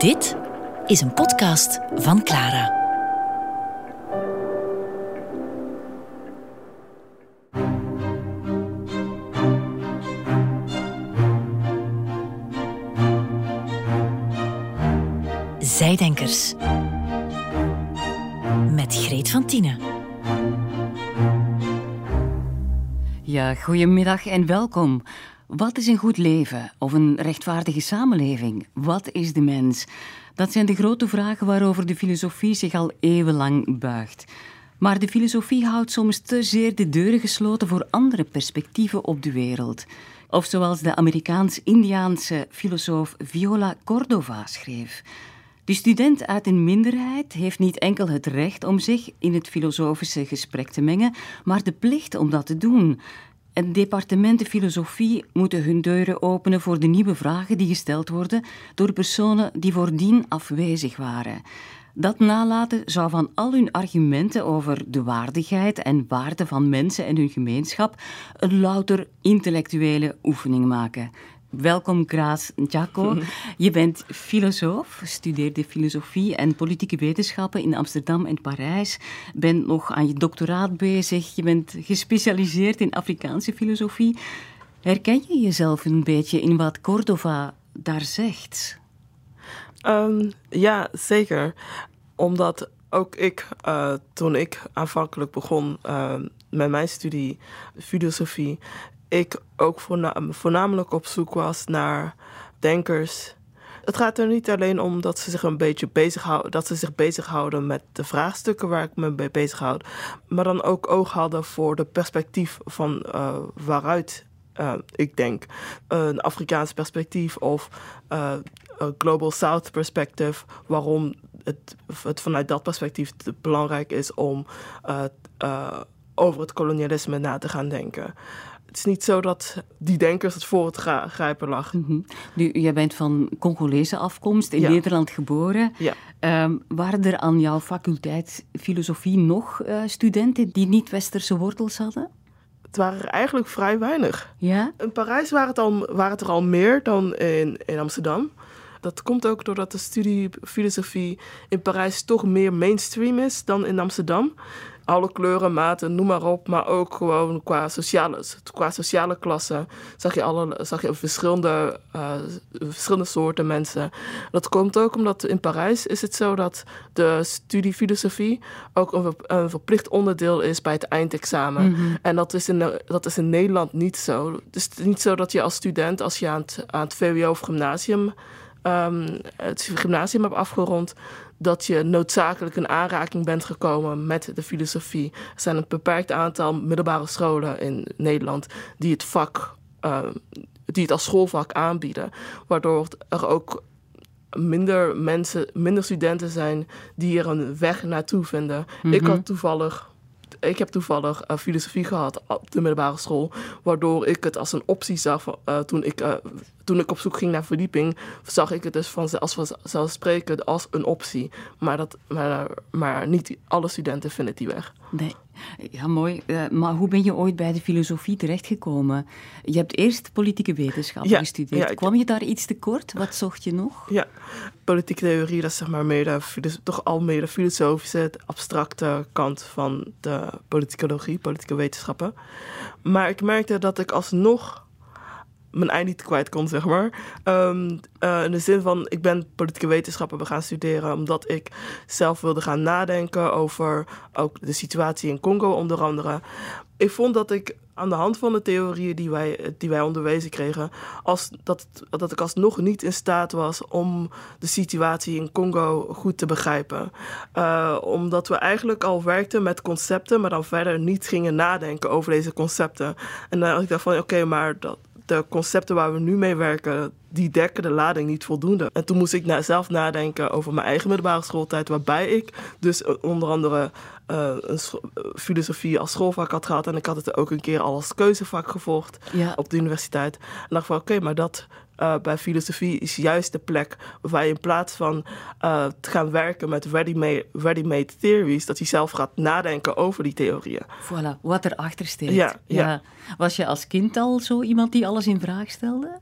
Dit is een podcast van Clara. Zijdenkers. Met Greet van Tienen. Ja, goedemiddag en welkom. Wat is een goed leven of een rechtvaardige samenleving? Wat is de mens? Dat zijn de grote vragen waarover de filosofie zich al eeuwenlang buigt. Maar de filosofie houdt soms te zeer de deuren gesloten voor andere perspectieven op de wereld. Of zoals de Amerikaans-Indiaanse filosoof Viola Cordova schreef. De student uit een minderheid heeft niet enkel het recht om zich in het filosofische gesprek te mengen, maar de plicht om dat te doen. En departementen filosofie moeten hun deuren openen voor de nieuwe vragen die gesteld worden door personen die voordien afwezig waren. Dat nalaten zou van al hun argumenten over de waardigheid en waarde van mensen en hun gemeenschap een louter intellectuele oefening maken. Welkom, Graas Jaco. Je bent filosoof, studeerde filosofie en politieke wetenschappen in Amsterdam en Parijs. Bent nog aan je doctoraat bezig. Je bent gespecialiseerd in Afrikaanse filosofie. Herken je jezelf een beetje in wat Cordova daar zegt? Um, ja, zeker. Omdat ook ik, uh, toen ik aanvankelijk begon uh, met mijn studie filosofie, ik ook voornamelijk op zoek was naar denkers. Het gaat er niet alleen om dat ze zich een beetje bezighouden, dat ze zich bezighouden met de vraagstukken waar ik me mee bezighoud, maar dan ook oog hadden voor de perspectief van uh, waaruit uh, ik denk. Een Afrikaans perspectief of uh, een Global South perspective, waarom het, het vanuit dat perspectief belangrijk is om over het kolonialisme na te gaan denken het is niet zo dat die denkers het voor het grijpen lag. Mm Nu, jij bent van Congolese afkomst, in Nederland geboren. Ja. Um, waren er aan jouw faculteit filosofie nog uh, studenten die niet-westerse wortels hadden? Het waren er eigenlijk vrij weinig. Ja? In Parijs waren het, al, waren het er al meer dan in, in Amsterdam. Dat komt ook doordat de studie filosofie in Parijs toch meer mainstream is dan in Amsterdam alle kleuren, maten, noem maar op. Maar ook gewoon qua sociale, qua sociale klasse zag je, alle, zag je verschillende, uh, verschillende soorten mensen. Dat komt ook omdat in Parijs is het zo dat de studie filosofie ook een, een verplicht onderdeel is bij het eindexamen. Mhm. En dat is, in, dat is in Nederland niet zo. Het is niet zo dat je als student, als je aan het, aan het VWO of gymnasium um, het gymnasium hebt afgerond, dat je noodzakelijk in aanraking bent gekomen met de filosofie. Er zijn een beperkt aantal middelbare scholen in Nederland die het vak, uh, die het als schoolvak aanbieden, waardoor er ook minder mensen, minder studenten zijn die er een weg naartoe vinden. Ik had mhm. toevallig ik heb toevallig uh, filosofie gehad op de middelbare school, waardoor ik het als een optie zag uh, toen, ik, uh, toen ik op zoek ging naar verdieping, zag ik het dus van, als vanzelfsprekend als een optie. Maar, dat, maar, maar niet alle studenten vinden die weg. Nee. Ja, mooi. Uh, maar hoe ben je ooit bij de filosofie terechtgekomen? Je hebt eerst politieke wetenschappen gestudeerd. Ja, Kwam je daar iets tekort? Wat zocht je nog? Ja, politieke theorie, dat is zeg maar meer de, toch al meer de filosofische, abstracte kant van de politicologie, politieke wetenschappen. Maar ik merkte dat ik alsnog mijn ei niet kwijt kon, zeg maar. Um, uh, in de zin van, ik ben politieke wetenschappen gaan studeren... omdat ik zelf wilde gaan nadenken over ook de situatie in Congo onder andere. Ik vond dat ik aan de hand van de theorieën die wij, die wij onderwezen kregen... Als, dat, dat ik alsnog niet in staat was om de situatie in Congo goed te begrijpen. Uh, omdat we eigenlijk al werkten met concepten... maar dan verder niet gingen nadenken over deze concepten. En dan dacht ik dacht van, oké, maar dat de concepten waar we nu mee werken, die dekken de lading niet voldoende. En toen moest ik zelf nadenken over mijn eigen middelbare schooltijd, waarbij ik dus eh, onder andere uh, een filosofie als schoolvak had gehad. En ik had het ook een keer al als keuzevak gevolgd op de universiteit. En dacht van oké, maar dat uh, bij filosofie is juist de plek waar je in plaats van uh, te gaan werken met ready-made ready theories, dat je zelf gaat nadenken over die theorieën. Voilà, wat erachter steekt. Ja, ja. Was je als kind al zo iemand die alles in vraag stelde?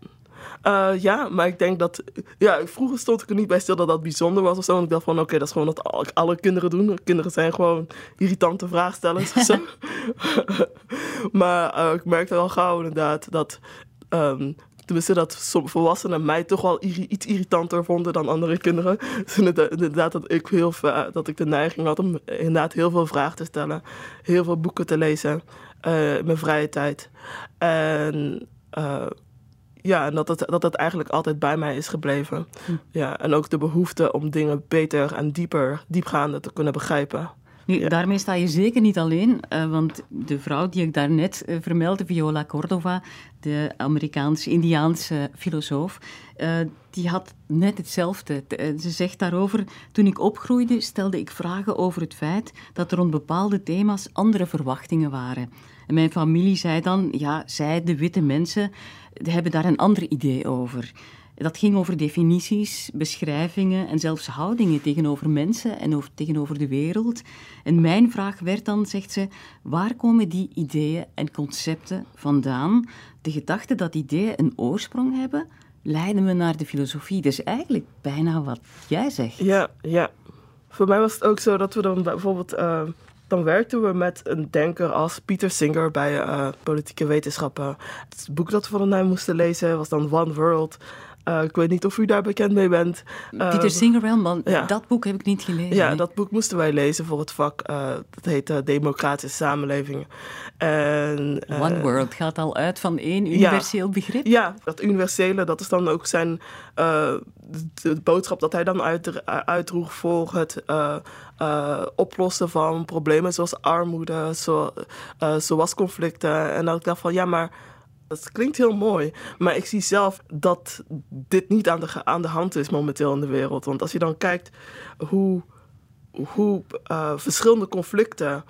Uh, ja, maar ik denk dat... Ja, vroeger stond ik er niet bij stil dat dat bijzonder was of zo. En ik dacht van, oké, dat is gewoon wat alle, alle kinderen doen. Kinderen zijn gewoon irritante vraagstellers of zo. maar uh, ik merkte wel gauw inderdaad dat... Um, tenminste, dat volwassenen mij toch wel iets irritanter vonden dan andere kinderen. Dus inderdaad dat ik, heel, dat ik de neiging had om inderdaad heel veel vragen te stellen. Heel veel boeken te lezen uh, in mijn vrije tijd. En... Uh, ja, en dat het, dat het eigenlijk altijd bij mij is gebleven. Hm. Ja, en ook de behoefte om dingen beter en dieper, diepgaander te kunnen begrijpen. Nu, Daarmee sta je zeker niet alleen, uh, want de vrouw die ik daarnet uh, vermeldde, Viola Cordova, de Amerikaans-Indiaanse filosoof, uh, die had net hetzelfde. Ze zegt daarover, toen ik opgroeide stelde ik vragen over het feit dat er rond bepaalde thema's andere verwachtingen waren. En mijn familie zei dan, ja, zij, de witte mensen, hebben daar een ander idee over. Dat ging over definities, beschrijvingen en zelfs houdingen tegenover mensen en over, tegenover de wereld. En mijn vraag werd dan, zegt ze, waar komen die ideeën en concepten vandaan? De gedachte dat ideeën een oorsprong hebben, leiden me naar de filosofie. Dus eigenlijk bijna wat jij zegt. Ja, ja. Voor mij was het ook zo dat we dan bijvoorbeeld... Uh dan werkten we met een denker als Peter Singer bij uh, politieke wetenschappen. Het boek dat we van hem moesten lezen was dan One World. Uh, ik weet niet of u daar bekend mee bent. Peter uh, Singer wel, maar ja. dat boek heb ik niet gelezen. Ja, dat boek moesten wij lezen voor het vak. dat heet Democratische Samenlevingen. En, One World gaat al uit van één universeel ja, begrip? Ja, dat universele, dat is dan ook zijn de boodschap dat hij dan uit, uitdroeg voor het uh, oplossen van problemen zoals armoede, zo, uh, zoals conflicten. En dat ik dacht van ja, maar dat klinkt heel mooi. Maar ik zie zelf dat dit niet aan de, aan de hand is momenteel in de wereld. Want als je dan kijkt hoe, hoe uh, verschillende conflicten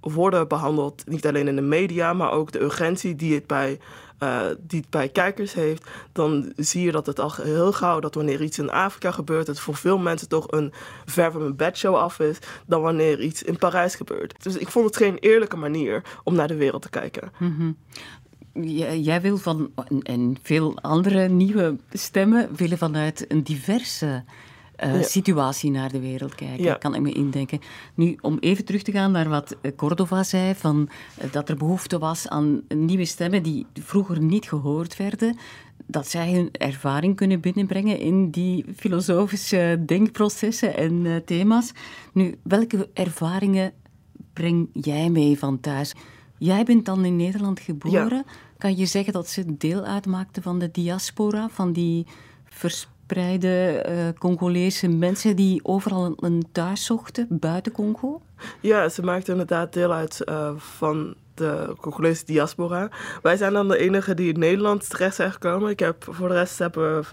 worden behandeld, niet alleen in de media, maar ook de urgentie die het bij uh, die het bij kijkers heeft, dan zie je dat het al heel gauw dat wanneer iets in Afrika gebeurt, het voor veel mensen toch een ver van een bedshow af is dan wanneer iets in Parijs gebeurt. Dus ik vond het geen eerlijke manier om naar de wereld te kijken. Mm Jij wil van, en veel andere nieuwe stemmen willen vanuit een diverse uh, situatie naar de wereld kijken, ja. kan ik me indenken. Nu, om even terug te gaan naar wat eh, Cordova zei, van, uh, dat er behoefte was aan nieuwe stemmen die vroeger niet gehoord werden, dat zij hun ervaring kunnen binnenbrengen in die filosofische denkprocessen en thema's. Nu, welke ervaringen breng jij mee van thuis? Jij bent dan in Nederland geboren. Ja. Kan je zeggen dat ze deel uitmaakten van de diaspora, van die verspreide uh, Congolese mensen die overal een thuis zochten buiten Congo? Ja, ze maakten inderdaad deel uit uh, van de Congolese diaspora. Wij zijn dan de enige die in Nederland terecht zijn gekomen. Ik heb voor de rest hebben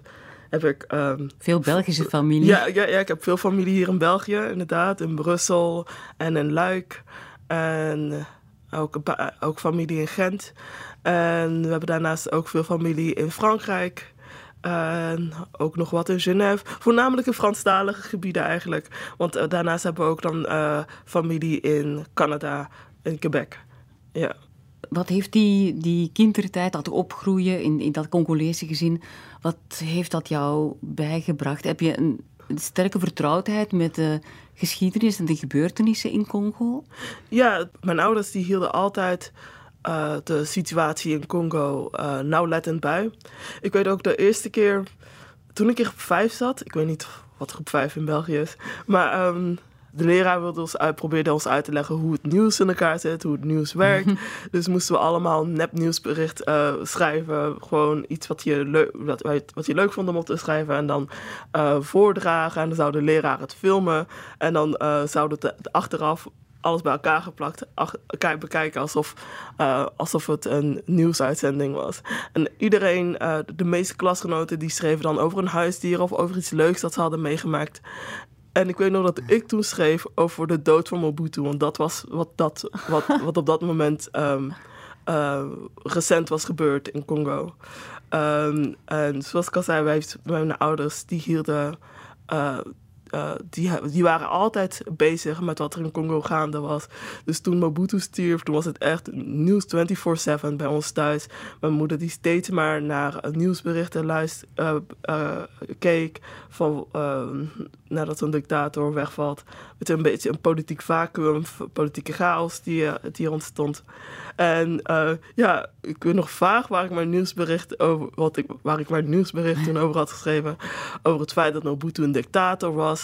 heb ik... Um, veel Belgische familie? Ja, ja, ja, ik heb veel familie hier in België, inderdaad. In Brussel en in Luik. En ook, ook familie in Gent. En we hebben daarnaast ook veel familie in Frankrijk. En ook nog wat in Genève. Voornamelijk in Franstalige gebieden eigenlijk. Want uh, daarnaast hebben we ook dan uh, familie in Canada en Quebec. Ja. Wat heeft die, die kindertijd, dat opgroeien in, in dat Congolese gezin, wat heeft dat jou bijgebracht? Heb je een sterke vertrouwdheid met de geschiedenis en de gebeurtenissen in Congo? Ja, mijn ouders die hielden altijd uh, de situatie in Congo uh, nauwlettend bij. Ik weet ook de eerste keer, toen ik in groep 5 zat, ik weet niet wat groep 5 in België is, maar um, de leraar wilde ons uit, probeerde ons uit te leggen hoe het nieuws in elkaar zit, hoe het nieuws werkt. dus moesten we allemaal een nepnieuwsbericht uh, schrijven. Gewoon iets wat je, leuk, wat, wat je leuk vond om op te schrijven. En dan uh, voordragen. En dan zou de leraar het filmen. En dan uh, zouden het achteraf alles bij elkaar geplakt, bekijken alsof, uh, alsof het een nieuwsuitzending was. En iedereen, uh, de meeste klasgenoten, die schreven dan over een huisdier of over iets leuks dat ze hadden meegemaakt. En ik weet nog dat ik toen schreef over de dood van Mobutu, want dat was wat, dat, wat, wat op dat moment um, uh, recent was gebeurd in Congo. Um, en zoals ik al zei, wij, mijn ouders die hielden uh, die, die waren altijd bezig met wat er in Congo gaande was. Dus toen Mobutu stierf, toen was het echt nieuws 24-7 bij ons thuis. Mijn moeder die steeds maar naar nieuwsberichten luister, uh, keek van nadat een dictator wegvalt. Met een beetje een politiek vacuüm, politieke chaos die, die ontstond. En ja, ik weet nog vaag waar ik mijn nieuwsbericht over, wat ik, waar ik mijn nieuwsbericht toen over had geschreven. Over het feit dat Mobutu een dictator was.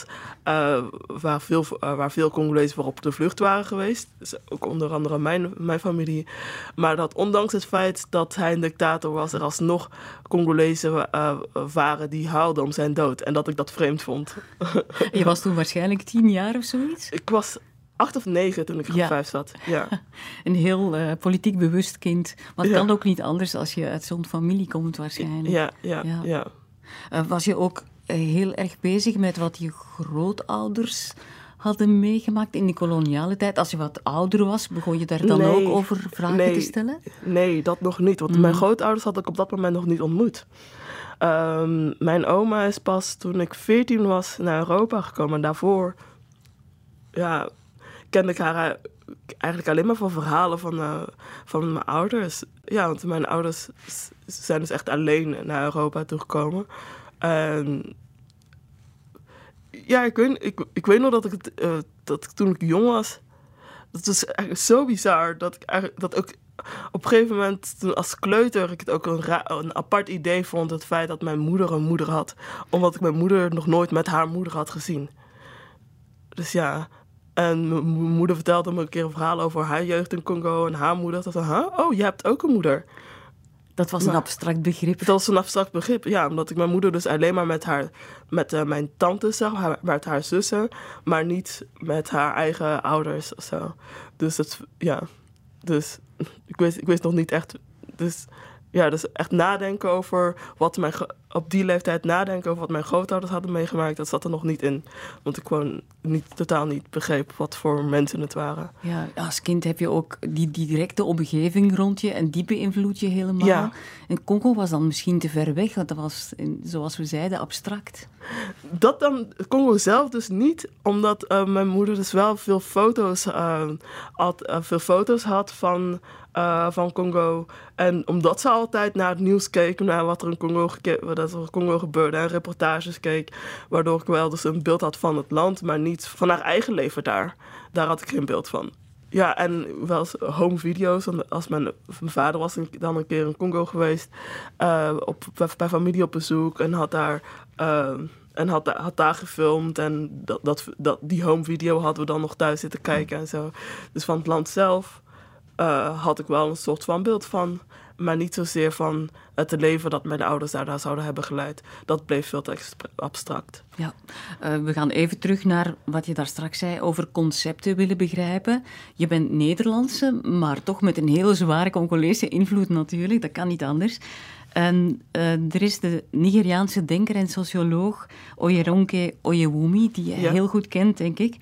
Uh, waar, veel, uh, waar veel Congolezen voor op de vlucht waren geweest. Dus ook onder andere mijn, mijn familie. Maar dat ondanks het feit dat hij een dictator was, er alsnog Congolezen uh, waren die huilden om zijn dood. En dat ik dat vreemd vond. Je was toen waarschijnlijk tien jaar of zoiets? Ik was acht of negen toen ik groep ja. vijf zat. Ja. Een heel uh, politiek bewust kind. Maar het ja. kan ook niet anders als je uit zo'n familie komt waarschijnlijk. Ja, ja, ja. ja. Uh, was je ook heel erg bezig met wat je grootouders hadden meegemaakt in de koloniale tijd. Als je wat ouder was, begon je daar dan nee, ook over vragen nee, te stellen? Nee, dat nog niet. Want mm. mijn grootouders had ik op dat moment nog niet ontmoet. Um, mijn oma is pas toen ik 14 was naar Europa gekomen. En daarvoor ja, kende ik haar eigenlijk alleen maar van verhalen van, uh, van mijn ouders. Ja, want mijn ouders zijn dus echt alleen naar Europa toegekomen. En ja, ik weet, ik, weet nog dat ik, het, uh, dat toen ik jong was. Dat was eigenlijk zo bizar dat ik eigenlijk, dat ook op een gegeven moment, toen als kleuter, ik het ook een, een, apart idee vond. Het feit dat mijn moeder een moeder had. Omdat ik mijn moeder nog nooit met haar moeder had gezien. Dus ja. En mijn moeder vertelde me een keer een verhaal over haar jeugd in Congo en haar moeder. Dat huh? oh, je hebt ook een moeder. Dat was een abstract begrip. Dat was een abstract begrip, ja. Omdat ik mijn moeder dus alleen maar met, haar, met uh, mijn tante zag, haar, met haar zussen, maar niet met haar eigen ouders of zo. Dus dat, ja. Dus ik wist, ik wist nog niet echt. Dus ja, dus echt nadenken over wat mijn, op die leeftijd nadenken over wat mijn grootouders hadden meegemaakt, dat zat er nog niet in. Want ik gewoon niet, totaal niet begreep wat voor mensen het waren. Ja, als kind heb je ook die, directe omgeving rond je en die beïnvloedt je helemaal. Ja. En Congo was dan misschien te ver weg, want dat was, zoals we zeiden, abstract. Dat dan, Congo zelf dus niet, omdat uh, mijn moeder dus wel veel foto's, uh, had, uh, veel foto's had van van Congo. En omdat ze altijd naar het nieuws keek, naar wat er in Congo, wat er in Congo gebeurde en reportages keek, waardoor ik wel dus een beeld had van het land, maar niet van haar eigen leven daar. Daar had ik geen beeld van. Ja, en wel eens home video's. Als mijn, vader was dan een keer in Congo geweest, uh, op, bij familie op bezoek en had daar. Uh, en had, had daar gefilmd en dat, dat, dat, die home video hadden we dan nog thuis zitten kijken en zo. Dus van het land zelf uh, had ik wel een soort van beeld van. Maar niet zozeer van het leven dat mijn ouders daar, daar zouden hebben geleid. Dat bleef veel te abstract. Ja, uh, we gaan even terug naar wat je daar straks zei over concepten willen begrijpen. Je bent Nederlandse, maar toch met een hele zware Congolese invloed natuurlijk. Dat kan niet anders. En uh, er is de Nigeriaanse denker en socioloog Oyeronke Oyewumi, die je ja. heel goed kent, denk ik.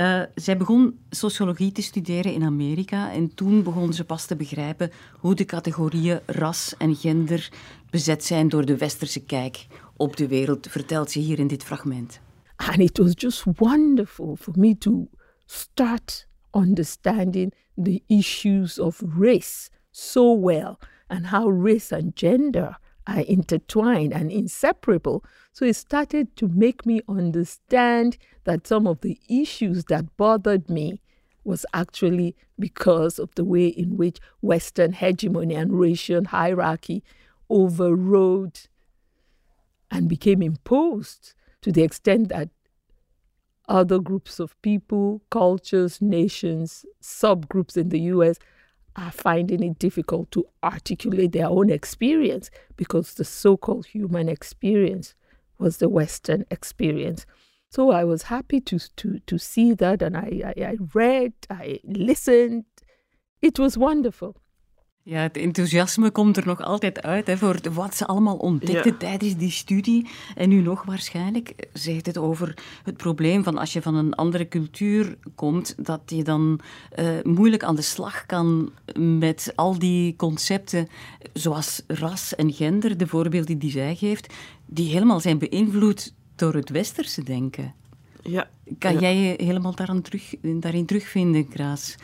Uh, zij begon sociologie te studeren in Amerika en toen begon ze pas te begrijpen hoe de categorieën ras en gender bezet zijn door de westerse kijk op de wereld, vertelt ze hier in dit fragment. And it was just wonderful for me to start understanding the issues of race so well and how race and gender are intertwined and inseparable. So it started to make me understand that some of the issues that bothered me was actually because of the way in which Western hegemony and racial hierarchy overrode and became imposed to the extent that other groups of people, cultures, nations, subgroups in the US are finding it difficult to articulate their own experience because the so called human experience was the Western experience. So I was happy to, to, to see that and I, I, I read, I listened. It was wonderful. Ja, het enthousiasme komt er nog altijd uit hè, voor wat ze allemaal ontdekten ja. tijdens die studie. En nu nog waarschijnlijk zegt het over het probleem van als je van een andere cultuur komt, dat je dan uh, moeilijk aan de slag kan met al die concepten, zoals ras en gender, de voorbeelden die zij geeft, die helemaal zijn beïnvloed door het westerse denken. Ja. Kan Ja. jij je helemaal daaraan terug, daarin terugvinden, Kraas?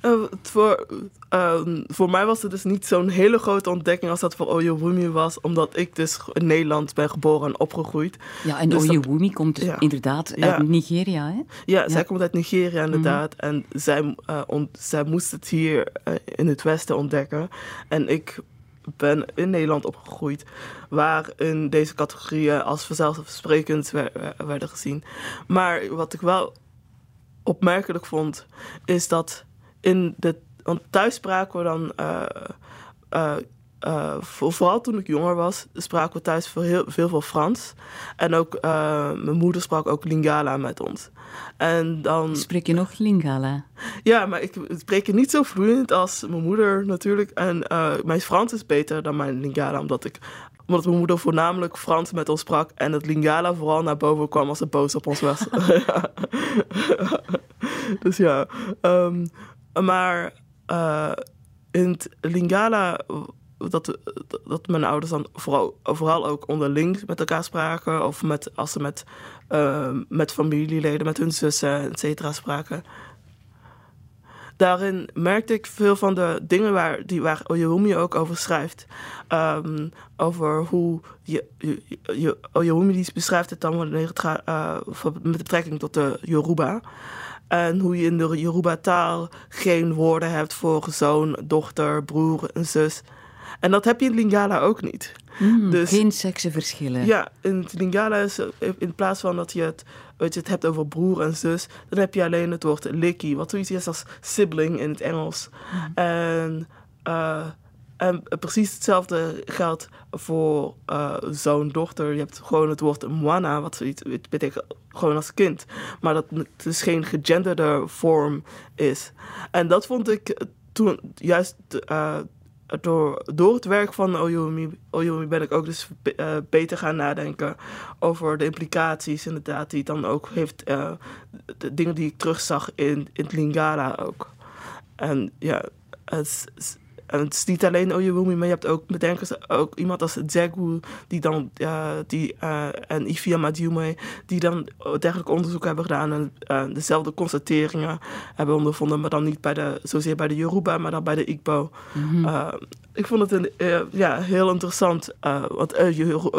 Eh, voor, ehm, voor mij was het dus niet zo'n hele grote ontdekking als dat voor Oyewumi was, omdat ik dus in Nederland ben geboren en opgegroeid. Ja, en Dus dat- komt dus Ja. inderdaad Ja. uit Nigeria, hè? Ja, zij komt uit Nigeria inderdaad. Mhm. En zij, ont- zij moest het hier eh, in het Westen ontdekken. En ik ben in Nederland opgegroeid, waarin deze categorieën als vanzelfsprekend wer- werden gezien. Maar wat ik wel opmerkelijk vond, is dat in de. Want thuis spraken we dan. eh, eh, eh, voor- vooral toen ik jonger was, spraken we thuis veel, heel, veel, veel Frans. En ook mijn moeder sprak ook Lingala met ons. En dan. Spreek je nog Lingala? Ja, maar ik spreek het niet zo vloeiend als mijn moeder natuurlijk. En mijn Frans is beter dan mijn Lingala, omdat ik omdat mijn moeder voornamelijk Frans met ons sprak en het Lingala vooral naar boven kwam als ze boos op ons was. dus ja, ehm, maar eh, in het Lingala, dat, dat mijn ouders dan vooral, vooral ook onderling met elkaar spraken, of met, als ze met, eh, met familieleden, met hun zussen, et cetera, spraken daarin merkte ik veel van de dingen waar, die, waar ook over schrijft. Ehm, over hoe je, je, je, beschrijft het dan eh, met betrekking tot de Yoruba. En hoe je in de Yoruba-taal geen woorden hebt voor zoon, dochter, broer en zus. En dat heb je in Lingala ook niet. Hmm, Dus- Geen seksenverschillen. Ja, in het Lingala is in plaats van dat je het, weet je, het hebt over broer en zus, dan heb je alleen het woord likkie, wat zoiets is als sibling in het Engels. En, eh, en precies hetzelfde geldt voor eh, zoon, dochter. Je hebt gewoon het woord mwana, wat zoiets betekent gewoon als kind. Maar dat het dus geen gegenderde vorm is. En dat vond ik toen juist eh, door, door het werk van Oyumi, Oyumi ben ik ook dus eh, beter gaan nadenken over de implicaties inderdaad die het dan ook heeft, de dingen die ik terugzag in, in het Lingala ook. En ja, het en het is niet alleen Oyewumi, maar je hebt ook bedenkers, ook iemand als Zegu, die dan, die, eh, en Ifia Madiume, die dan dergelijk onderzoek hebben gedaan en eh, dezelfde constateringen hebben ondervonden, maar dan niet bij de, zozeer bij de Yoruba, maar dan bij de Igbo. Eh, ik vond het een, eh, ja, heel interessant, eh, want uh,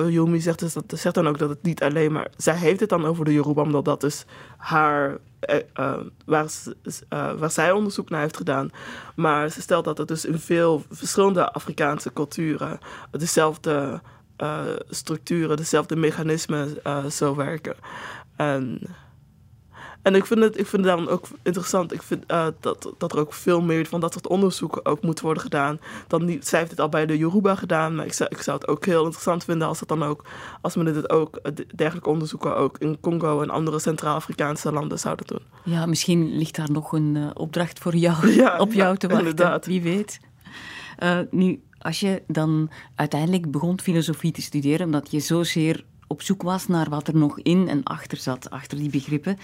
Yomi zegt, dus dat, zegt dan ook dat het niet alleen maar... Zij heeft het dan over de Yoruba, omdat dat is haar... eh, eh, waar, eh, waar zij onderzoek naar heeft gedaan. Maar ze stelt dat het dus in veel verschillende Afrikaanse culturen... dezelfde eh, structuren, dezelfde mechanismen eh, zo werken. En... En ik vind het, ik vind het daarom ook interessant. Ik vind eh, dat, dat er ook veel meer van dat soort onderzoeken ook moet worden gedaan. Dan niet, zij heeft het al bij de Yoruba gedaan, maar ik zou, ik zou het ook heel interessant vinden als het dan ook, als men dit ook, eh, dergelijke onderzoeken ook in Congo en andere Centraal-Afrikaanse landen zouden doen. Ja, misschien ligt daar nog een eh, opdracht voor jou, Ja, op jou te wachten. inderdaad. Wie weet. Nu, als je dan uiteindelijk begon filosofie te studeren, omdat je zozeer op zoek was naar wat er nog in en achter zat, achter die begrippen,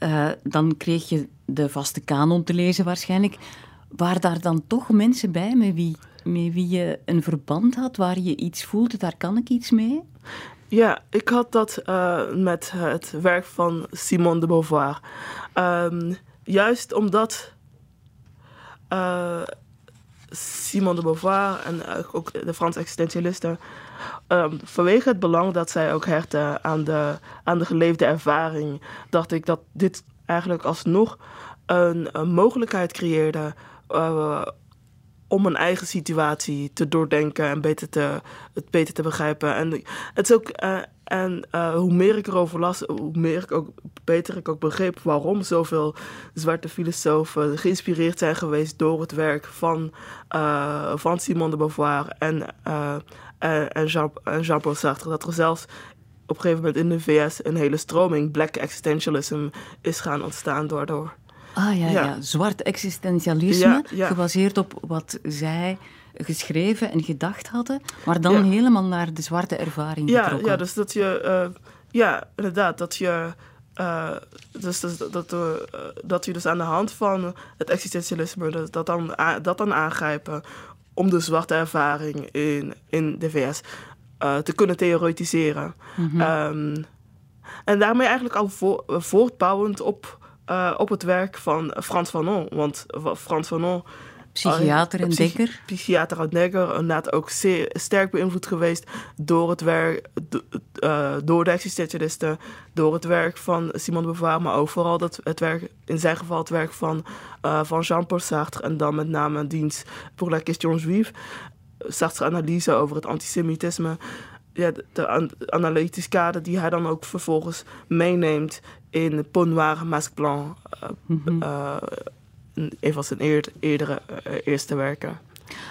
eh, dan kreeg je de vaste kanon te lezen waarschijnlijk. Waren daar dan toch mensen bij met wie, met wie je een verband had, waar je iets voelde, daar kan ik iets mee? Ja, ik had dat eh, met het werk van Simone de Beauvoir. Ehm, juist omdat eh, Simone de Beauvoir en ook de Franse existentialisten, ehm, vanwege het belang dat zij ook hechten aan de, aan de geleefde ervaring, dacht ik dat dit eigenlijk alsnog een, een mogelijkheid creëerde. eh, om een eigen situatie te doordenken en beter te, het beter te begrijpen. En het is ook. eh, en eh, hoe meer ik erover las, hoe meer ik ook beter ik ook begreep waarom zoveel zwarte filosofen geïnspireerd zijn geweest door het werk van, eh, van Simone de Beauvoir en, en, en Jean, Jean-Paul Sartre. Dat er zelfs op een gegeven moment in de VS een hele stroming, black existentialism, is gaan ontstaan daardoor. Ah ja, ja. Ja. zwart existentialisme, Ja, ja. gebaseerd op wat zij geschreven en gedacht hadden, maar dan helemaal naar de zwarte ervaring Ja, getrokken. ja, dus dat je, eh, ja, inderdaad, dat je, eh, dus, dus dat, dat, eh, dat je dus aan de hand van het existentialisme dat, dat, dan, dat dan aangrijpen om de zwarte ervaring in, in de VS eh, te kunnen theoretiseren. Mhm. Ehm, En daarmee eigenlijk al vo voortbouwend op, uh, op het werk van Frans Fanon. Want Frans Fanon Psychiater en denker? Psychiater en denker. Inderdaad ook zeer sterk beïnvloed geweest door het werk, uh, door de existentialisten, door het werk van Simone de Beauvoir, maar ook vooral dat, het werk, in zijn geval het werk van, uh, van Jean-Paul Sartre en dan met name dienst Pour la question juive. Sartre's analyse over het antisemitisme. Ja, de, analytische kader die hij dan ook vervolgens meeneemt in Peau Noire, Masque Blanc. Uh, mm -hmm een van zijn eerdere uh, eerste werken.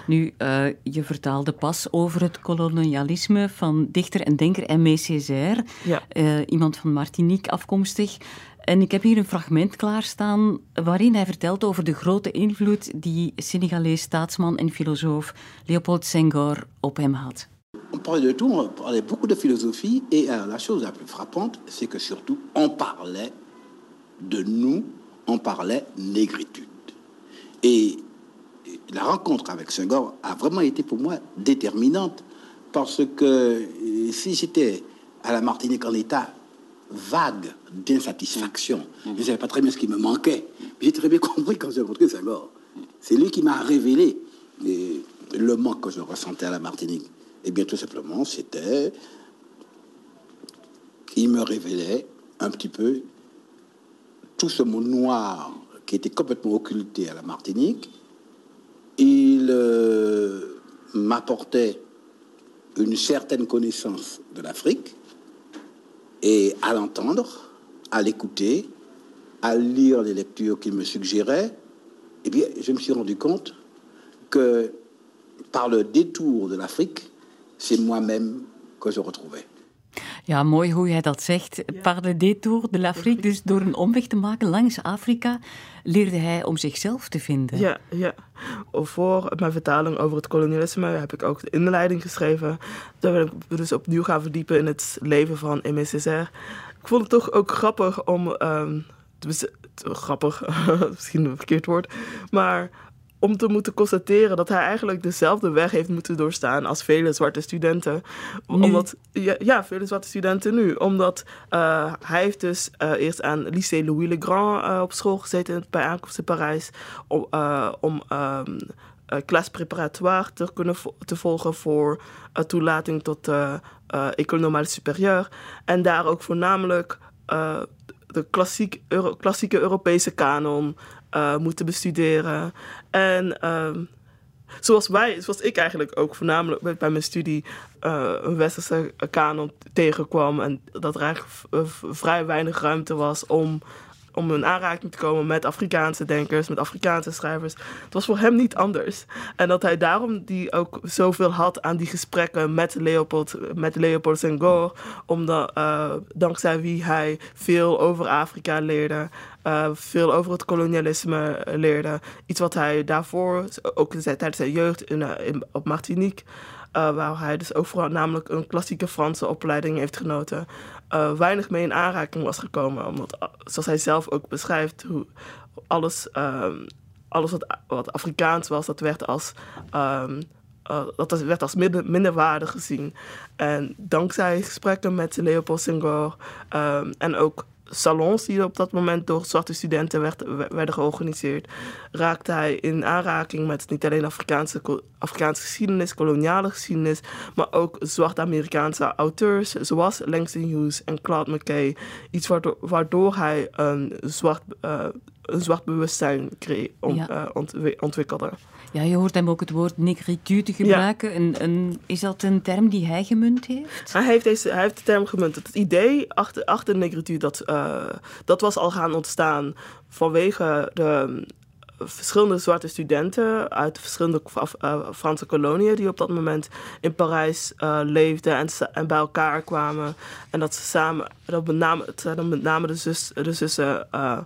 Nu, uh, je vertaalde pas over het kolonialisme van dichter en denker Aimé Césaire, ja. uh, iemand van Martinique afkomstig. En ik heb hier een fragment klaarstaan waarin hij vertelt over de grote invloed die Senegalees staatsman en filosoof Léopold Senghor op hem had. On parlait de tout, on parlait beaucoup de philosophie, et euh, la chose la plus frappante, c'est que surtout on parlait de nous, on parlait négritude. Et la rencontre avec Senghor a vraiment été pour moi déterminante parce que euh, si j'étais à la Martinique en état vague d'insatisfaction, je ne savais pas très bien ce qui me manquait. J'ai très bien compris quand j'ai rencontré Senghor. C'est lui qui m'a révélé le manque que je ressentais à la Martinique. Et bien tout simplement, c'était qu'il me révélait un petit peu tout ce monde noir qui était complètement occulté à la Martinique. Il euh, m'apportait une certaine connaissance de l'Afrique et à l'entendre, à l'écouter, à lire les lectures qu'il me suggérait, eh bien, je me suis rendu compte que par le détour de l'Afrique, c'est moi-même que je retrouvais. Ja, mooi hoe jij dat zegt. Par le détour de l'Afrique, dus door een omweg te maken langs Afrika, leerde hij om zichzelf te vinden. Ja, ja. Voor mijn vertaling over het kolonialisme heb ik ook de inleiding geschreven. Daar we dus opnieuw gaan verdiepen in het leven van Césaire. Ik vond het toch ook grappig om... Um, grappig, misschien een verkeerd woord, maar om te moeten constateren dat hij eigenlijk dezelfde weg heeft moeten doorstaan als vele zwarte studenten. Omdat, ja, ja, vele zwarte studenten nu. Omdat uh, hij heeft dus uh, eerst aan Lycée Louis le Grand uh, op school gezeten bij aankomst in Parijs. Om, om um, klas préparatoire te kunnen vo te volgen voor toelating tot École Normale Supérieure. En daar ook voornamelijk de klassiek, Euro klassieke Europese kanon uh, moeten bestuderen. En uh, zoals wij, zoals ik eigenlijk ook voornamelijk bij mijn studie uh, een westerse kanon tegenkwam. En dat er eigenlijk vrij weinig ruimte was om om in aanraking te komen met Afrikaanse denkers, met Afrikaanse schrijvers. Het was voor hem niet anders. En dat hij daarom die ook zoveel had aan die gesprekken met Leopold, met Leopold Senghor, omdat, uh, dankzij wie hij veel over Afrika leerde, uh, veel over het kolonialisme leerde. Iets wat hij daarvoor, ook tijdens zijn jeugd in, in, op Martinique, waar hij dus ook vooral namelijk een klassieke Franse opleiding heeft genoten, uh, weinig mee in aanraking was gekomen. Omdat, uh, zoals hij zelf ook beschrijft, hoe alles, um, alles wat, wat Afrikaans was, dat werd als, um, dat werd als minder, minderwaardig gezien. En dankzij gesprekken met Leopold Senghor um, en ook salons die op dat moment door zwarte studenten werd, werden georganiseerd, raakte hij in aanraking met niet alleen Afrikaanse, Afrikaanse geschiedenis, koloniale geschiedenis, maar ook zwart-Amerikaanse auteurs zoals Langston Hughes en Claude McKay. Iets waardoor, waardoor hij een zwart, uh, een zwart bewustzijn kreeg, ja. uh, ont, ontwikkelde. Ja, je hoort hem ook het woord negritude gebruiken. Ja. Is dat een term die hij gemunt heeft? Hij heeft, deze, hij heeft de term gemunt. Het idee achter, achter negritude, dat, uh, dat was al gaan ontstaan vanwege de verschillende zwarte studenten uit verschillende uh, Franse koloniën die op dat moment in Parijs uh, leefden en, en, bij elkaar kwamen. En dat ze samen, dat met name, het zijn dan met name de, zus, de zussen uh,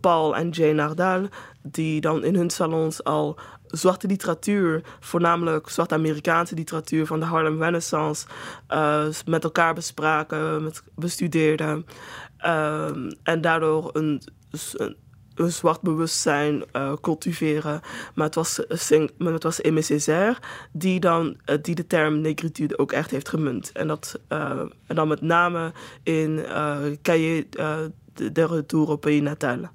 Paul en Jane Nardal, die dan in hun salons al zwarte literatuur, voornamelijk zwarte Amerikaanse literatuur van de Harlem Renaissance, met elkaar bespraken, met, bestudeerden. en daardoor een, een zwart bewustzijn uh, cultiveren. Maar het was, maar het was Aimé Césaire die, dan, die de term negritude ook echt heeft gemunt. En, dat, en dan met name in Cahiers de Retour au Pays Natal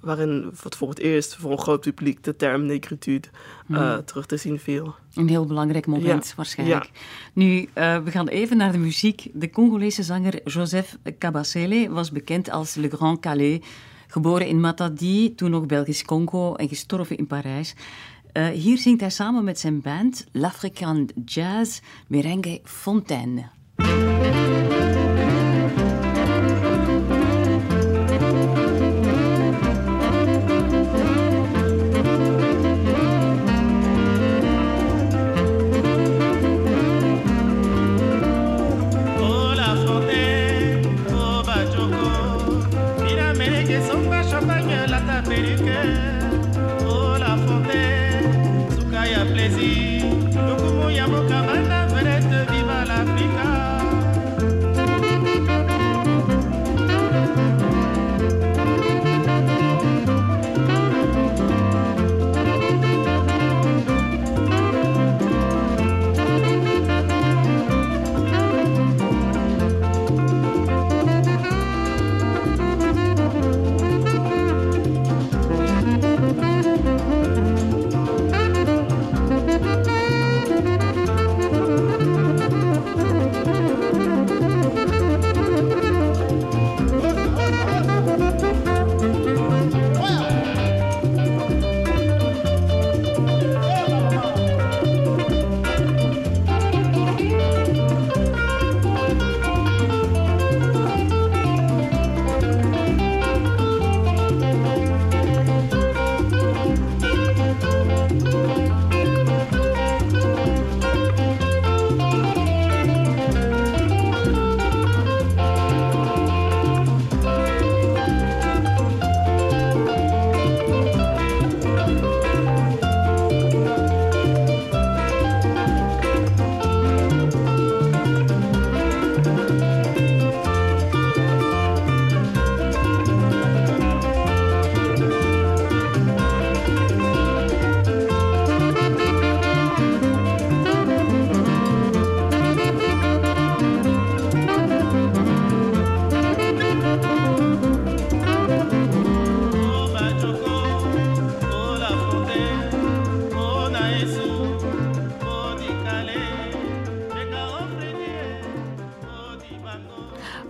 waarin voor het eerst voor een groot publiek de term negritude uh, terug te zien viel. Een heel belangrijk moment waarschijnlijk. Nu, uh, we gaan even naar de muziek. De Congolese zanger Joseph Kabasele was bekend als Le Grand Calais, geboren in Matadi, toen nog Belgisch Congo en gestorven in Parijs. Uh, hier zingt hij samen met zijn band L'African Jazz Merengue Fontaine.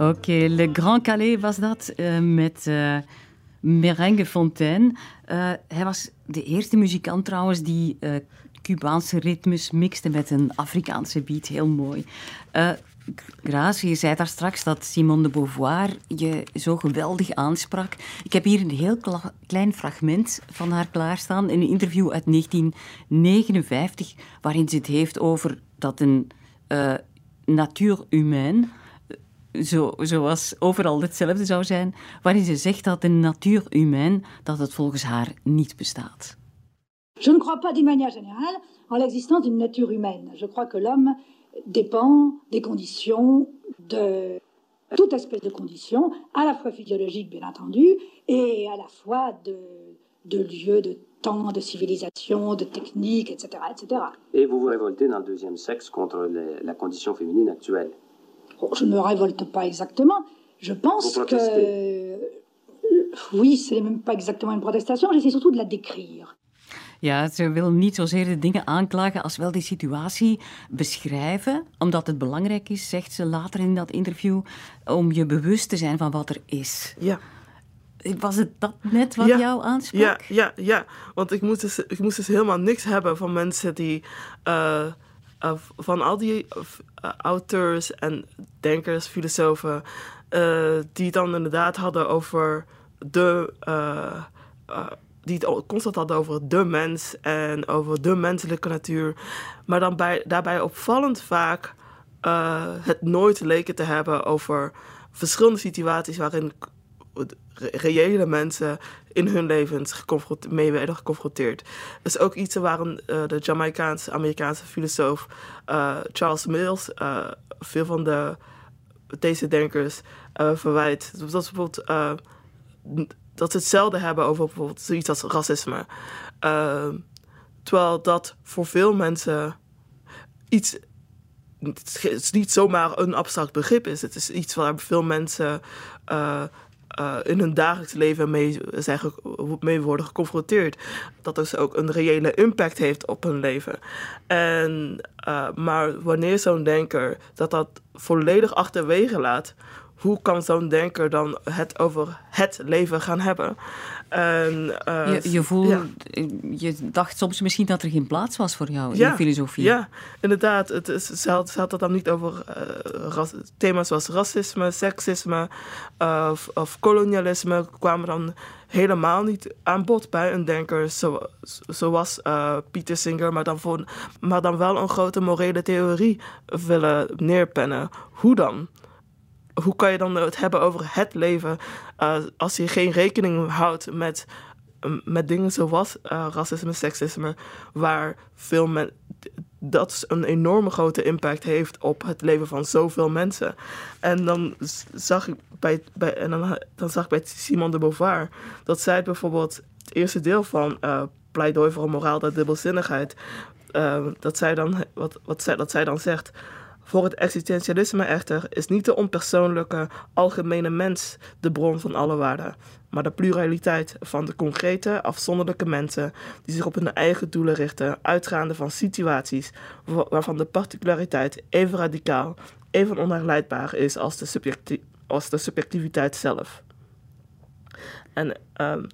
Oké, Le Grand Calais was dat, uh, met uh, Merengue Fontaine. Uh, hij was de eerste muzikant trouwens die Cubaanse ritmes mixte met een Afrikaanse beat. Heel mooi. Grace, je zei daar straks dat Simone de Beauvoir je zo geweldig aansprak. Ik heb hier een heel klein fragment van haar klaarstaan in een interview uit 1959, waarin ze het heeft over dat een uh, natuur humaine zo, zoals overal hetzelfde zou zijn, waarin ze zegt dat de natuur humain, dat het volgens haar niet bestaat. Je ne crois pas d'une manière générale en l'existence d'une nature humaine. Je crois que l'homme dépend des conditions, de toute espèce de conditions, à la fois physiologiques bien entendu, et à la fois de, de lieux, de temps, de civilisation, de techniques, etc., etc. Et vous vous révoltez dans le deuxième sexe contre les, la condition féminine actuelle je ne me révolte pas exactement. Je pense que. Oui, c'est même pas exactement une protestation, j'essaie surtout de la décrire. Ja, ze wil niet zozeer de dingen aanklagen als wel die situatie beschrijven, omdat het belangrijk is, zegt ze later in dat interview, om je bewust te zijn van wat er is. Ja. Was het dat net wat jou aansprak? Ja, ja, ja. Want ik moest, dus, ik moest dus helemaal niks hebben van mensen die... Uh, uh, van al die auteurs en denkers, filosofen, uh, die het dan inderdaad hadden over de. die het constant hadden over de mens en over de menselijke natuur. Maar dan bij, daarbij opvallend vaak het nooit leken te hebben over verschillende situaties waarin reële mensen in hun levens mee werden geconfronteerd. Dat is ook iets waarom uh, de Jamaicaanse Amerikaanse filosoof uh, Charles Mills uh, veel van de, deze denkers verwijt. Dat is bijvoorbeeld dat ze hetzelfde hebben over bijvoorbeeld zoiets als racisme. Ehm, terwijl dat voor veel mensen iets. Het is niet zomaar een abstract begrip is. Het is iets waar veel mensen uh, in hun dagelijks leven mee, zijn mee worden geconfronteerd. Dat dus ook een reële impact heeft op hun leven. En, uh, maar wanneer zo'n denker dat dat volledig achterwege laat, hoe kan zo'n denker dan het over het leven gaan hebben? En, uh, je, je, voelde, je dacht soms misschien dat er geen plaats was voor jou in de filosofie. Ja, inderdaad. Het is, ze, had, ze had het dan niet over uh, ras, thema's zoals racisme, seksisme uh, of, of, kolonialisme kwamen dan helemaal niet aan bod bij een denker zo, zoals Pieter Singer, maar dan, voor, maar dan wel een grote morele theorie willen neerpennen. Hoe dan? Hoe kan je dan het hebben over het leven uh, als je geen rekening houdt met, met dingen zoals uh, racisme, seksisme, waar veel men, dat een enorme grote impact heeft op het leven van zoveel mensen. En dan zag ik bij, bij, en dan, dan zag ik bij Simone de Beauvoir dat zij bijvoorbeeld het eerste deel van Pleidooi voor een moraal der dubbelzinnigheid, dat, zij dan, wat, wat zij, dat zij dan zegt voor het existentialisme echter is niet de onpersoonlijke, algemene mens de bron van alle waarden, maar de pluraliteit van de concrete, afzonderlijke mensen die zich op hun eigen doelen richten, uitgaande van situaties waarvan de particulariteit even radicaal, even onherleidbaar is als de, subjectiviteit zelf. En um,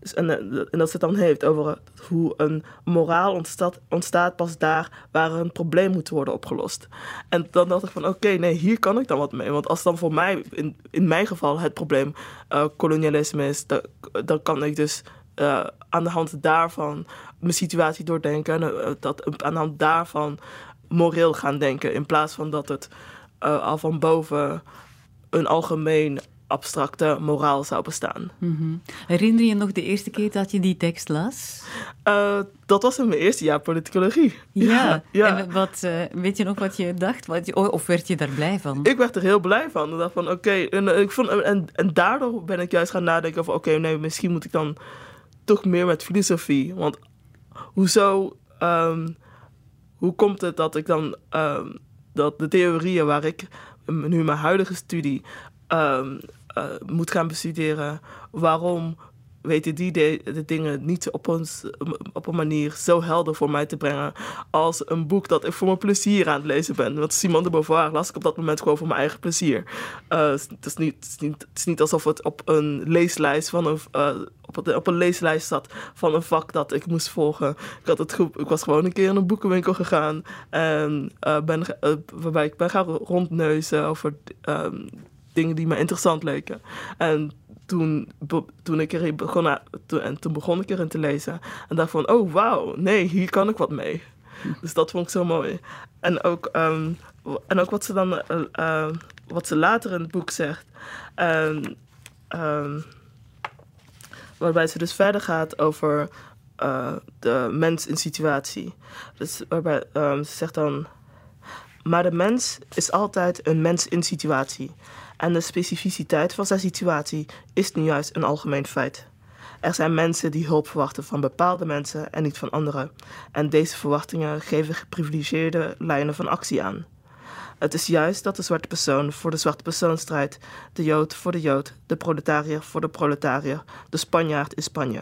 dus en, eh, en, dat ze het dan heeft over hoe een moraal ontstaat, ontstaat pas daar waar een probleem moet worden opgelost. En dan dacht ik van oké, nee, hier kan ik dan wat mee. Want als dan voor mij, in, in mijn geval, het probleem uh, kolonialisme is, dan, kan ik dus aan de hand daarvan mijn situatie doordenken. En dat, aan de hand daarvan moreel gaan denken. In plaats van dat het al van boven een algemeen abstracte moraal zou bestaan. Mm Herinner je nog de eerste keer dat je die tekst las? Uh, dat was in mijn eerste jaar politicologie. Ja, ja. En wat, uh, weet je nog wat je dacht? Wat, of werd je daar blij van? Ik werd er heel blij van. Ik dacht van, oké, en, eh, ik vond, en, en daardoor ben ik juist gaan nadenken van, oké, nee, misschien moet ik dan toch meer met filosofie. Want hoezo, um, hoe komt het dat ik dan, um, dat de theorieën waar ik nu mijn huidige studie um, uh, moet gaan bestuderen waarom weten die de, dingen niet op, ons, op een manier zo helder voor mij te brengen als een boek dat ik voor mijn plezier aan het lezen ben. Want Simone de Beauvoir las ik op dat moment gewoon voor mijn eigen plezier. Uh, het, is niet, het, is niet, het, alsof het op een leeslijst van een, uh, op, een leeslijst zat van een vak dat ik moest volgen. Ik, had het ik was gewoon een keer in een boekenwinkel gegaan en ben, waarbij ik ben gaan rondneuzen over um, dingen die me interessant leken. En toen, toen ik erin begon, toen, en toen begon ik erin te lezen. En dacht van, oh wauw, nee, hier kan ik wat mee. Dus dat vond ik zo mooi. En ook, um, en ook wat ze dan, uh, uh, wat ze later in het boek zegt. Um, um, waarbij ze dus verder gaat over uh, de mens in situatie. Dus waarbij ze zegt dan. Maar de mens is altijd een mens in situatie en de specificiteit van zijn situatie is nu juist een algemeen feit. Er zijn mensen die hulp verwachten van bepaalde mensen en niet van anderen. En deze verwachtingen geven geprivilegeerde lijnen van actie aan. Het is juist dat de zwarte persoon voor de zwarte persoon strijdt, de jood voor de jood, de proletariër voor de proletariër, de Spanjaard in Spanje.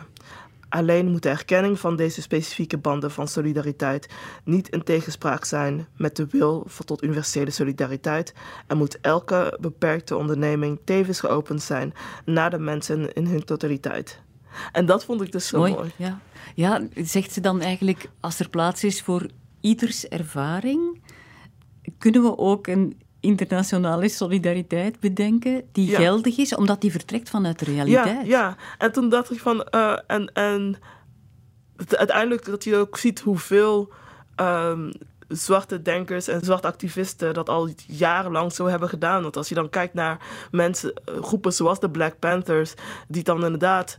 Alleen moet de erkenning van deze specifieke banden van solidariteit niet in tegenspraak zijn met de wil tot universele solidariteit en moet elke beperkte onderneming tevens geopend zijn naar de mensen in hun totaliteit. En dat vond ik dus zo mooi. mooi. Ja. ja, zegt ze dan eigenlijk, als er plaats is voor ieders ervaring, kunnen we ook een internationale solidariteit bedenken die geldig is, omdat die vertrekt vanuit de realiteit. Ja, ja. en toen dacht ik van, uh, en, en uiteindelijk dat je ook ziet hoeveel um, zwarte denkers en zwarte activisten dat al jarenlang zo hebben gedaan. Want als je dan kijkt naar mensen, eh, groepen zoals de Black Panthers, die dan inderdaad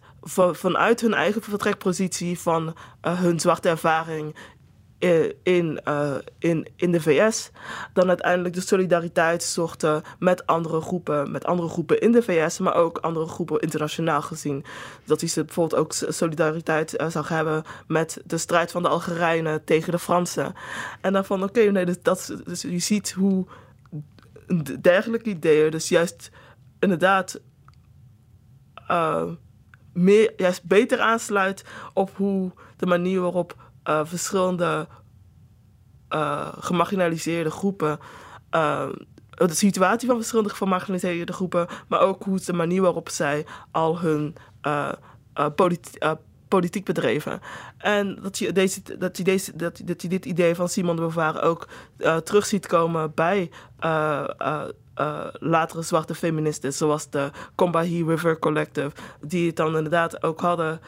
vanuit hun eigen vertrekpositie van uh, hun zwarte ervaring in, in, uh, in, in de VS dan uiteindelijk de solidariteit zochten met andere groepen, met andere groepen in de VS, maar ook andere groepen internationaal gezien. Dat hij bijvoorbeeld ook solidariteit uh, zou hebben met de strijd van de Algerijnen tegen de Fransen. En dan van oké, nee, dus, dat, dus je ziet hoe dergelijke ideeën, dus juist inderdaad meer, juist beter aansluit op hoe de manier waarop uh, verschillende uh, gemarginaliseerde groepen. de situatie van verschillende gemarginaliseerde groepen, maar ook hoe de manier waarop zij al hun politi politiek bedreven. En dat je, deze, dat, je deze, dat, dat je dit idee van Simon de Beauvoir ook terug ziet komen bij latere zwarte feministen, zoals de Combahee River Collective, die het dan inderdaad ook hadden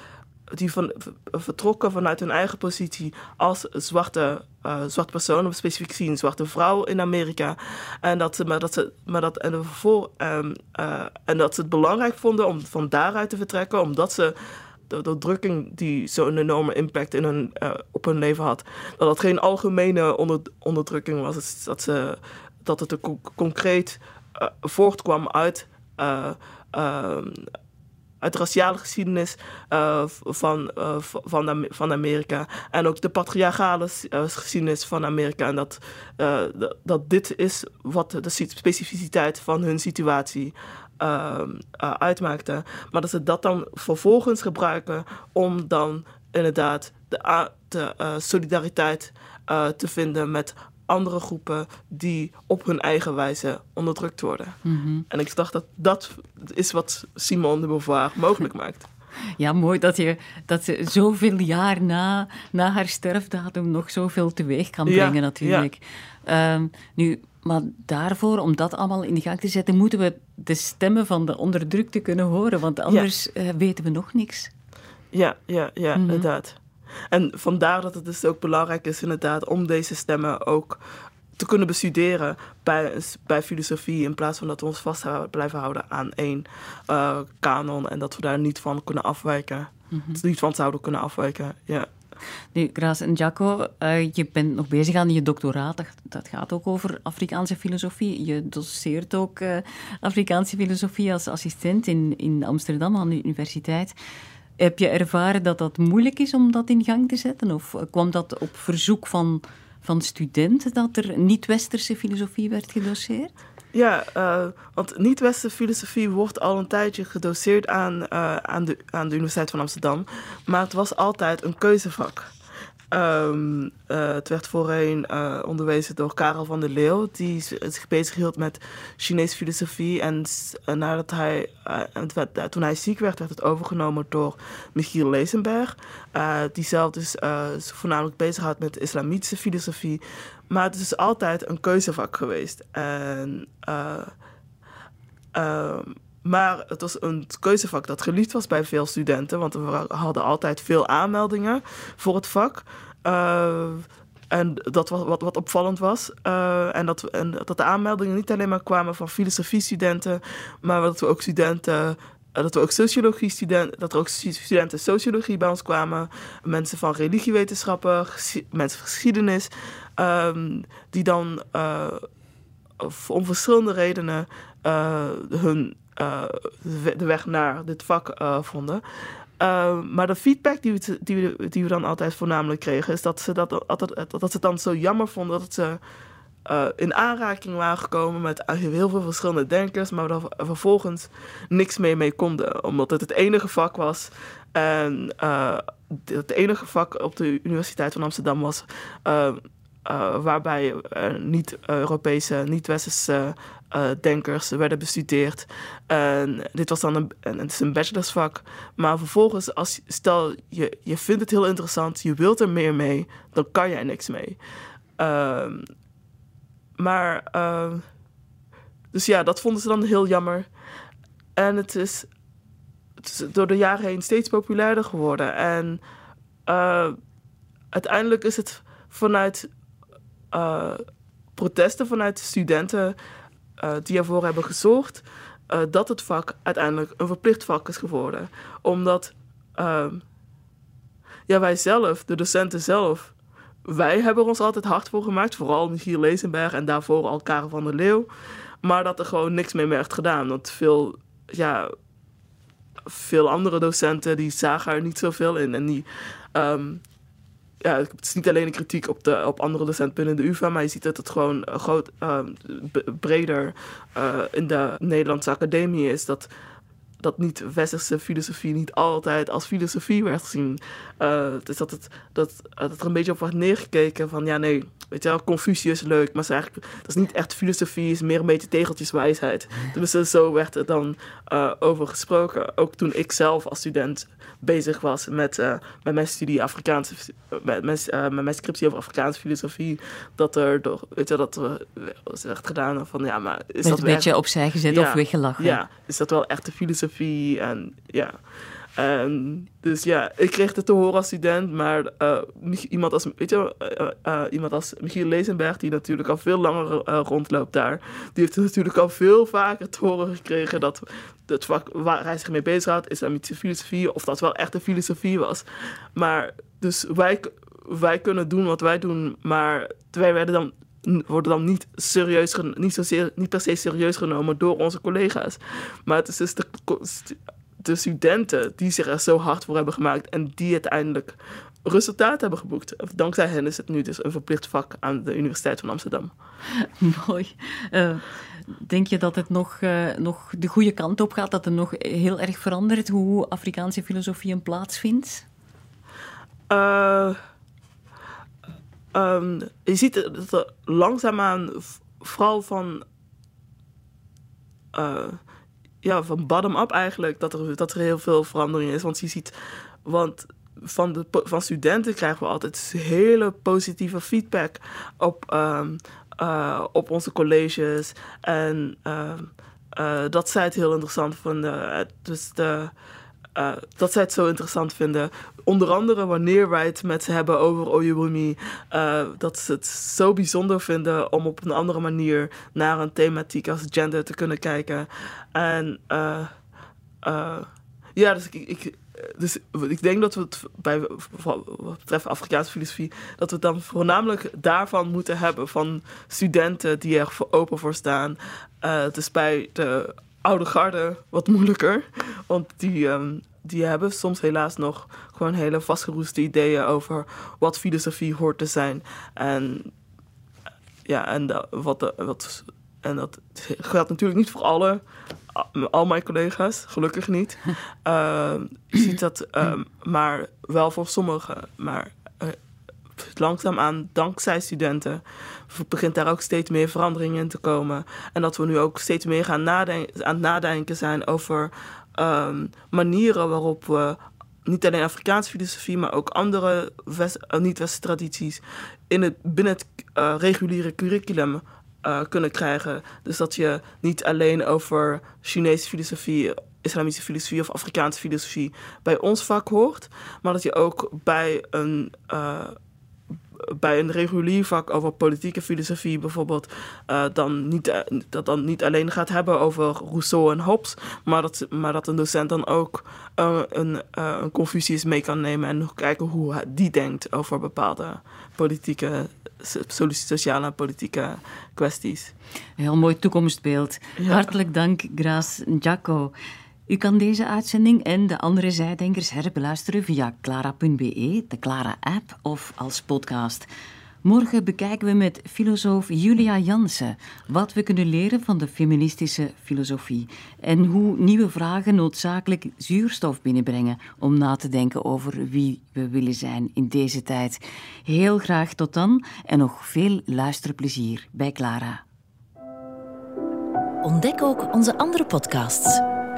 die van, vertrokken vanuit hun eigen positie als zwarte, uh, zwarte persoon, of specifiek gezien zwarte vrouw in Amerika. En dat ze, maar dat ze, maar dat, en, vervol, um, uh, en dat ze het belangrijk vonden om van daaruit te vertrekken, omdat ze de, de drukking die zo'n enorme impact in hun, uh, op hun leven had, dat dat geen algemene onder, onderdrukking was. Dat, ze, dat het een concreet voortkwam uit uit raciale geschiedenis uh, van, uh, van, van Amerika. En ook de patriarchale uh, geschiedenis van Amerika. En dat, dat dit is wat de specificiteit van hun situatie uitmaakte. Maar dat ze dat dan vervolgens gebruiken om dan inderdaad de, de solidariteit te vinden met andere groepen die op hun eigen wijze onderdrukt worden. Mhm. En ik dacht dat dat is wat Simone de Beauvoir mogelijk maakt. Ja, mooi dat, je, dat ze zoveel jaar na, na haar sterfdatum nog zoveel teweeg kan brengen, ja, natuurlijk. Ja. Um, nu, maar daarvoor, om dat allemaal in de gang te zetten, moeten we de stemmen van de onderdrukte kunnen horen, want anders ja. uh, weten we nog niks. Ja, ja, ja, mm -hmm. inderdaad. En vandaar dat het dus ook belangrijk is inderdaad om deze stemmen ook te kunnen bestuderen bij, bij filosofie. In plaats van dat we ons vast blijven houden aan één uh, kanon. En dat we daar niet van kunnen afwijken. Mm -hmm. Niet van zouden kunnen afwijken, ja. Nu, Graas en Jaco, uh, je bent nog bezig aan je doctoraat. Dat, dat, gaat ook over Afrikaanse filosofie. Je doseert ook uh, Afrikaanse filosofie als assistent in, in Amsterdam aan de universiteit. Heb je ervaren dat dat moeilijk is om dat in gang te zetten? Of kwam dat op verzoek van, van studenten dat er niet-westerse filosofie werd gedoseerd? Ja, uh, want niet-westerse filosofie wordt al een tijdje gedoseerd aan, uh, aan, de, aan de Universiteit van Amsterdam. Maar het was altijd een keuzevak. Um, uh, het werd voorheen uh, onderwezen door Karel van der Leeuw, die zich bezighield met Chinese filosofie. En uh, nadat hij, toen hij ziek werd, werd het overgenomen door Michiel Lezenberg, die zelf dus voornamelijk bezighoudt met islamitische filosofie. Maar het is dus altijd een keuzevak geweest. En, maar het was een keuzevak dat geliefd was bij veel studenten, want we hadden altijd veel aanmeldingen voor het vak. Uh, en dat was wat, wat opvallend was. Uh, en, dat, en dat de aanmeldingen niet alleen maar kwamen van filosofie-studenten, maar dat we ook studenten. Dat we ook sociologie studenten, dat er ook studenten sociologie bij ons kwamen, mensen van religiewetenschappen, mensen van geschiedenis, um, die dan om verschillende redenen hun uh, de weg naar dit vak uh, vonden. Uh, maar de feedback die we, die, we, die we dan altijd voornamelijk kregen, is dat ze, dat, altijd, dat ze het dan zo jammer vonden dat ze uh, in aanraking waren gekomen met heel veel verschillende denkers, maar daar vervolgens niks meer mee konden, omdat het het enige vak was. En het enige vak op de Universiteit van Amsterdam was. Waarbij niet-Europese, niet-Westerse uh, denkers werden bestudeerd. En dit was dan een, een, het is een bachelorsvak. Maar vervolgens, als, stel je, je vindt het heel interessant, je wilt er meer mee, dan kan er niks mee. Ehm, maar, ehm, dus ja, dat vonden ze dan heel jammer. En het is, het is door de jaren heen steeds populairder geworden. En uiteindelijk is het vanuit uh, protesten vanuit studenten uh, die ervoor hebben gezorgd uh, dat het vak uiteindelijk een verplicht vak is geworden. Omdat ja, wij zelf, de docenten zelf, wij hebben ons altijd hard voor gemaakt. Vooral Michiel Lezenberg en daarvoor al Karel van der Leeuw. Maar dat er gewoon niks mee werd gedaan. Want veel, ja, veel andere docenten die zagen er niet zoveel in. En die, ehm, ja, het is niet alleen een kritiek op, de, op andere docenten binnen de UvA, maar je ziet dat het gewoon groot, ehm, breder uh, in de Nederlandse academie is. Dat dat niet westerse filosofie niet altijd als filosofie werd gezien. Uh, dus dat, het, dat, dat er een beetje op wordt neergekeken van ja, nee, weet je wel, Confucius leuk, maar eigenlijk, dat is niet echt filosofie, is meer een beetje tegeltjeswijsheid. Dus zo werd er dan uh, over gesproken. Ook toen ik zelf als student bezig was met, uh, met mijn studie Afrikaanse, met, met, met mijn scriptie over Afrikaanse filosofie, dat er door, weet je, dat er werd gedaan van ja, maar is dat een beetje opzij gezet ja, of weggelachen? Ja, is dat wel echte filosofie en ja. Dus ja, ik kreeg het te horen als student, maar uh, iemand, als, weet je, uh, uh, iemand als Michiel Lezenberg, die natuurlijk al veel langer rondloopt daar, die heeft natuurlijk al veel vaker te horen gekregen dat het vak waar hij zich mee bezighoudt, islamitische filosofie, of dat wel echt een filosofie was. Maar dus wij, wij kunnen doen wat wij doen, maar wij werden dan worden dan niet, serieus, niet, zozeer, niet per se serieus genomen door onze collega's. Maar het is dus de, de studenten die zich er zo hard voor hebben gemaakt en die uiteindelijk resultaat hebben geboekt. Dankzij hen is het nu dus een verplicht vak aan de Universiteit van Amsterdam. Mooi. Uh, denk je dat het nog, uh, nog de goede kant op gaat? Dat er nog heel erg verandert hoe Afrikaanse filosofie een plaats vindt? Uh, um, je ziet dat er langzaamaan vooral van ja, van bottom-up eigenlijk, dat er, dat er heel veel verandering is. Want je ziet, want van, de, van studenten krijgen we altijd hele positieve feedback op, um, uh, op onze colleges. En uh, uh, dat zij het heel interessant vinden. Dus de, uh, dat zij het zo interessant vinden. Onder andere wanneer wij het met ze hebben over Oyewumi. Uh, dat ze het zo bijzonder vinden om op een andere manier naar een thematiek als gender te kunnen kijken. En uh, ja, dus ik, dus ik denk dat we het bij wat betreft Afrikaanse filosofie, dat we het dan voornamelijk daarvan moeten hebben. Van studenten die er open voor staan. dus bij de oude garde wat moeilijker. Want die, um, die hebben soms helaas nog gewoon hele vastgeroeste ideeën over wat filosofie hoort te zijn. En ja, en de, wat, de, wat, en dat geldt natuurlijk niet voor alle, al mijn collega's, gelukkig niet. Uh, je ziet dat, uh, maar wel voor sommigen. Maar langzaamaan, dankzij studenten, begint daar ook steeds meer verandering in te komen. En dat we nu ook steeds meer gaan nadenken, aan het nadenken zijn over um, manieren waarop we niet alleen Afrikaanse filosofie, maar ook andere niet-westerse tradities in het, binnen het uh, reguliere curriculum uh, kunnen krijgen. Dus dat je niet alleen over Chinese filosofie, islamitische filosofie of Afrikaanse filosofie bij ons vak hoort, maar dat je ook bij een bij een regulier vak over politieke filosofie bijvoorbeeld, uh, dan niet, uh, dat dan niet alleen gaat hebben over Rousseau en Hobbes, maar dat, maar dat een docent dan ook uh, een, een Confucius mee kan nemen en kijken hoe die denkt over bepaalde politieke, sociale en politieke kwesties. Een heel mooi toekomstbeeld. Ja. Hartelijk dank, Graas Jaco. U kan deze uitzending en de andere zijdenkers herbeluisteren via clara.be, de Clara-app of als podcast. Morgen bekijken we met filosoof Julia Jansen wat we kunnen leren van de feministische filosofie en hoe nieuwe vragen noodzakelijk zuurstof binnenbrengen om na te denken over wie we willen zijn in deze tijd. Heel graag tot dan en nog veel luisterplezier bij Clara. Ontdek ook onze andere podcasts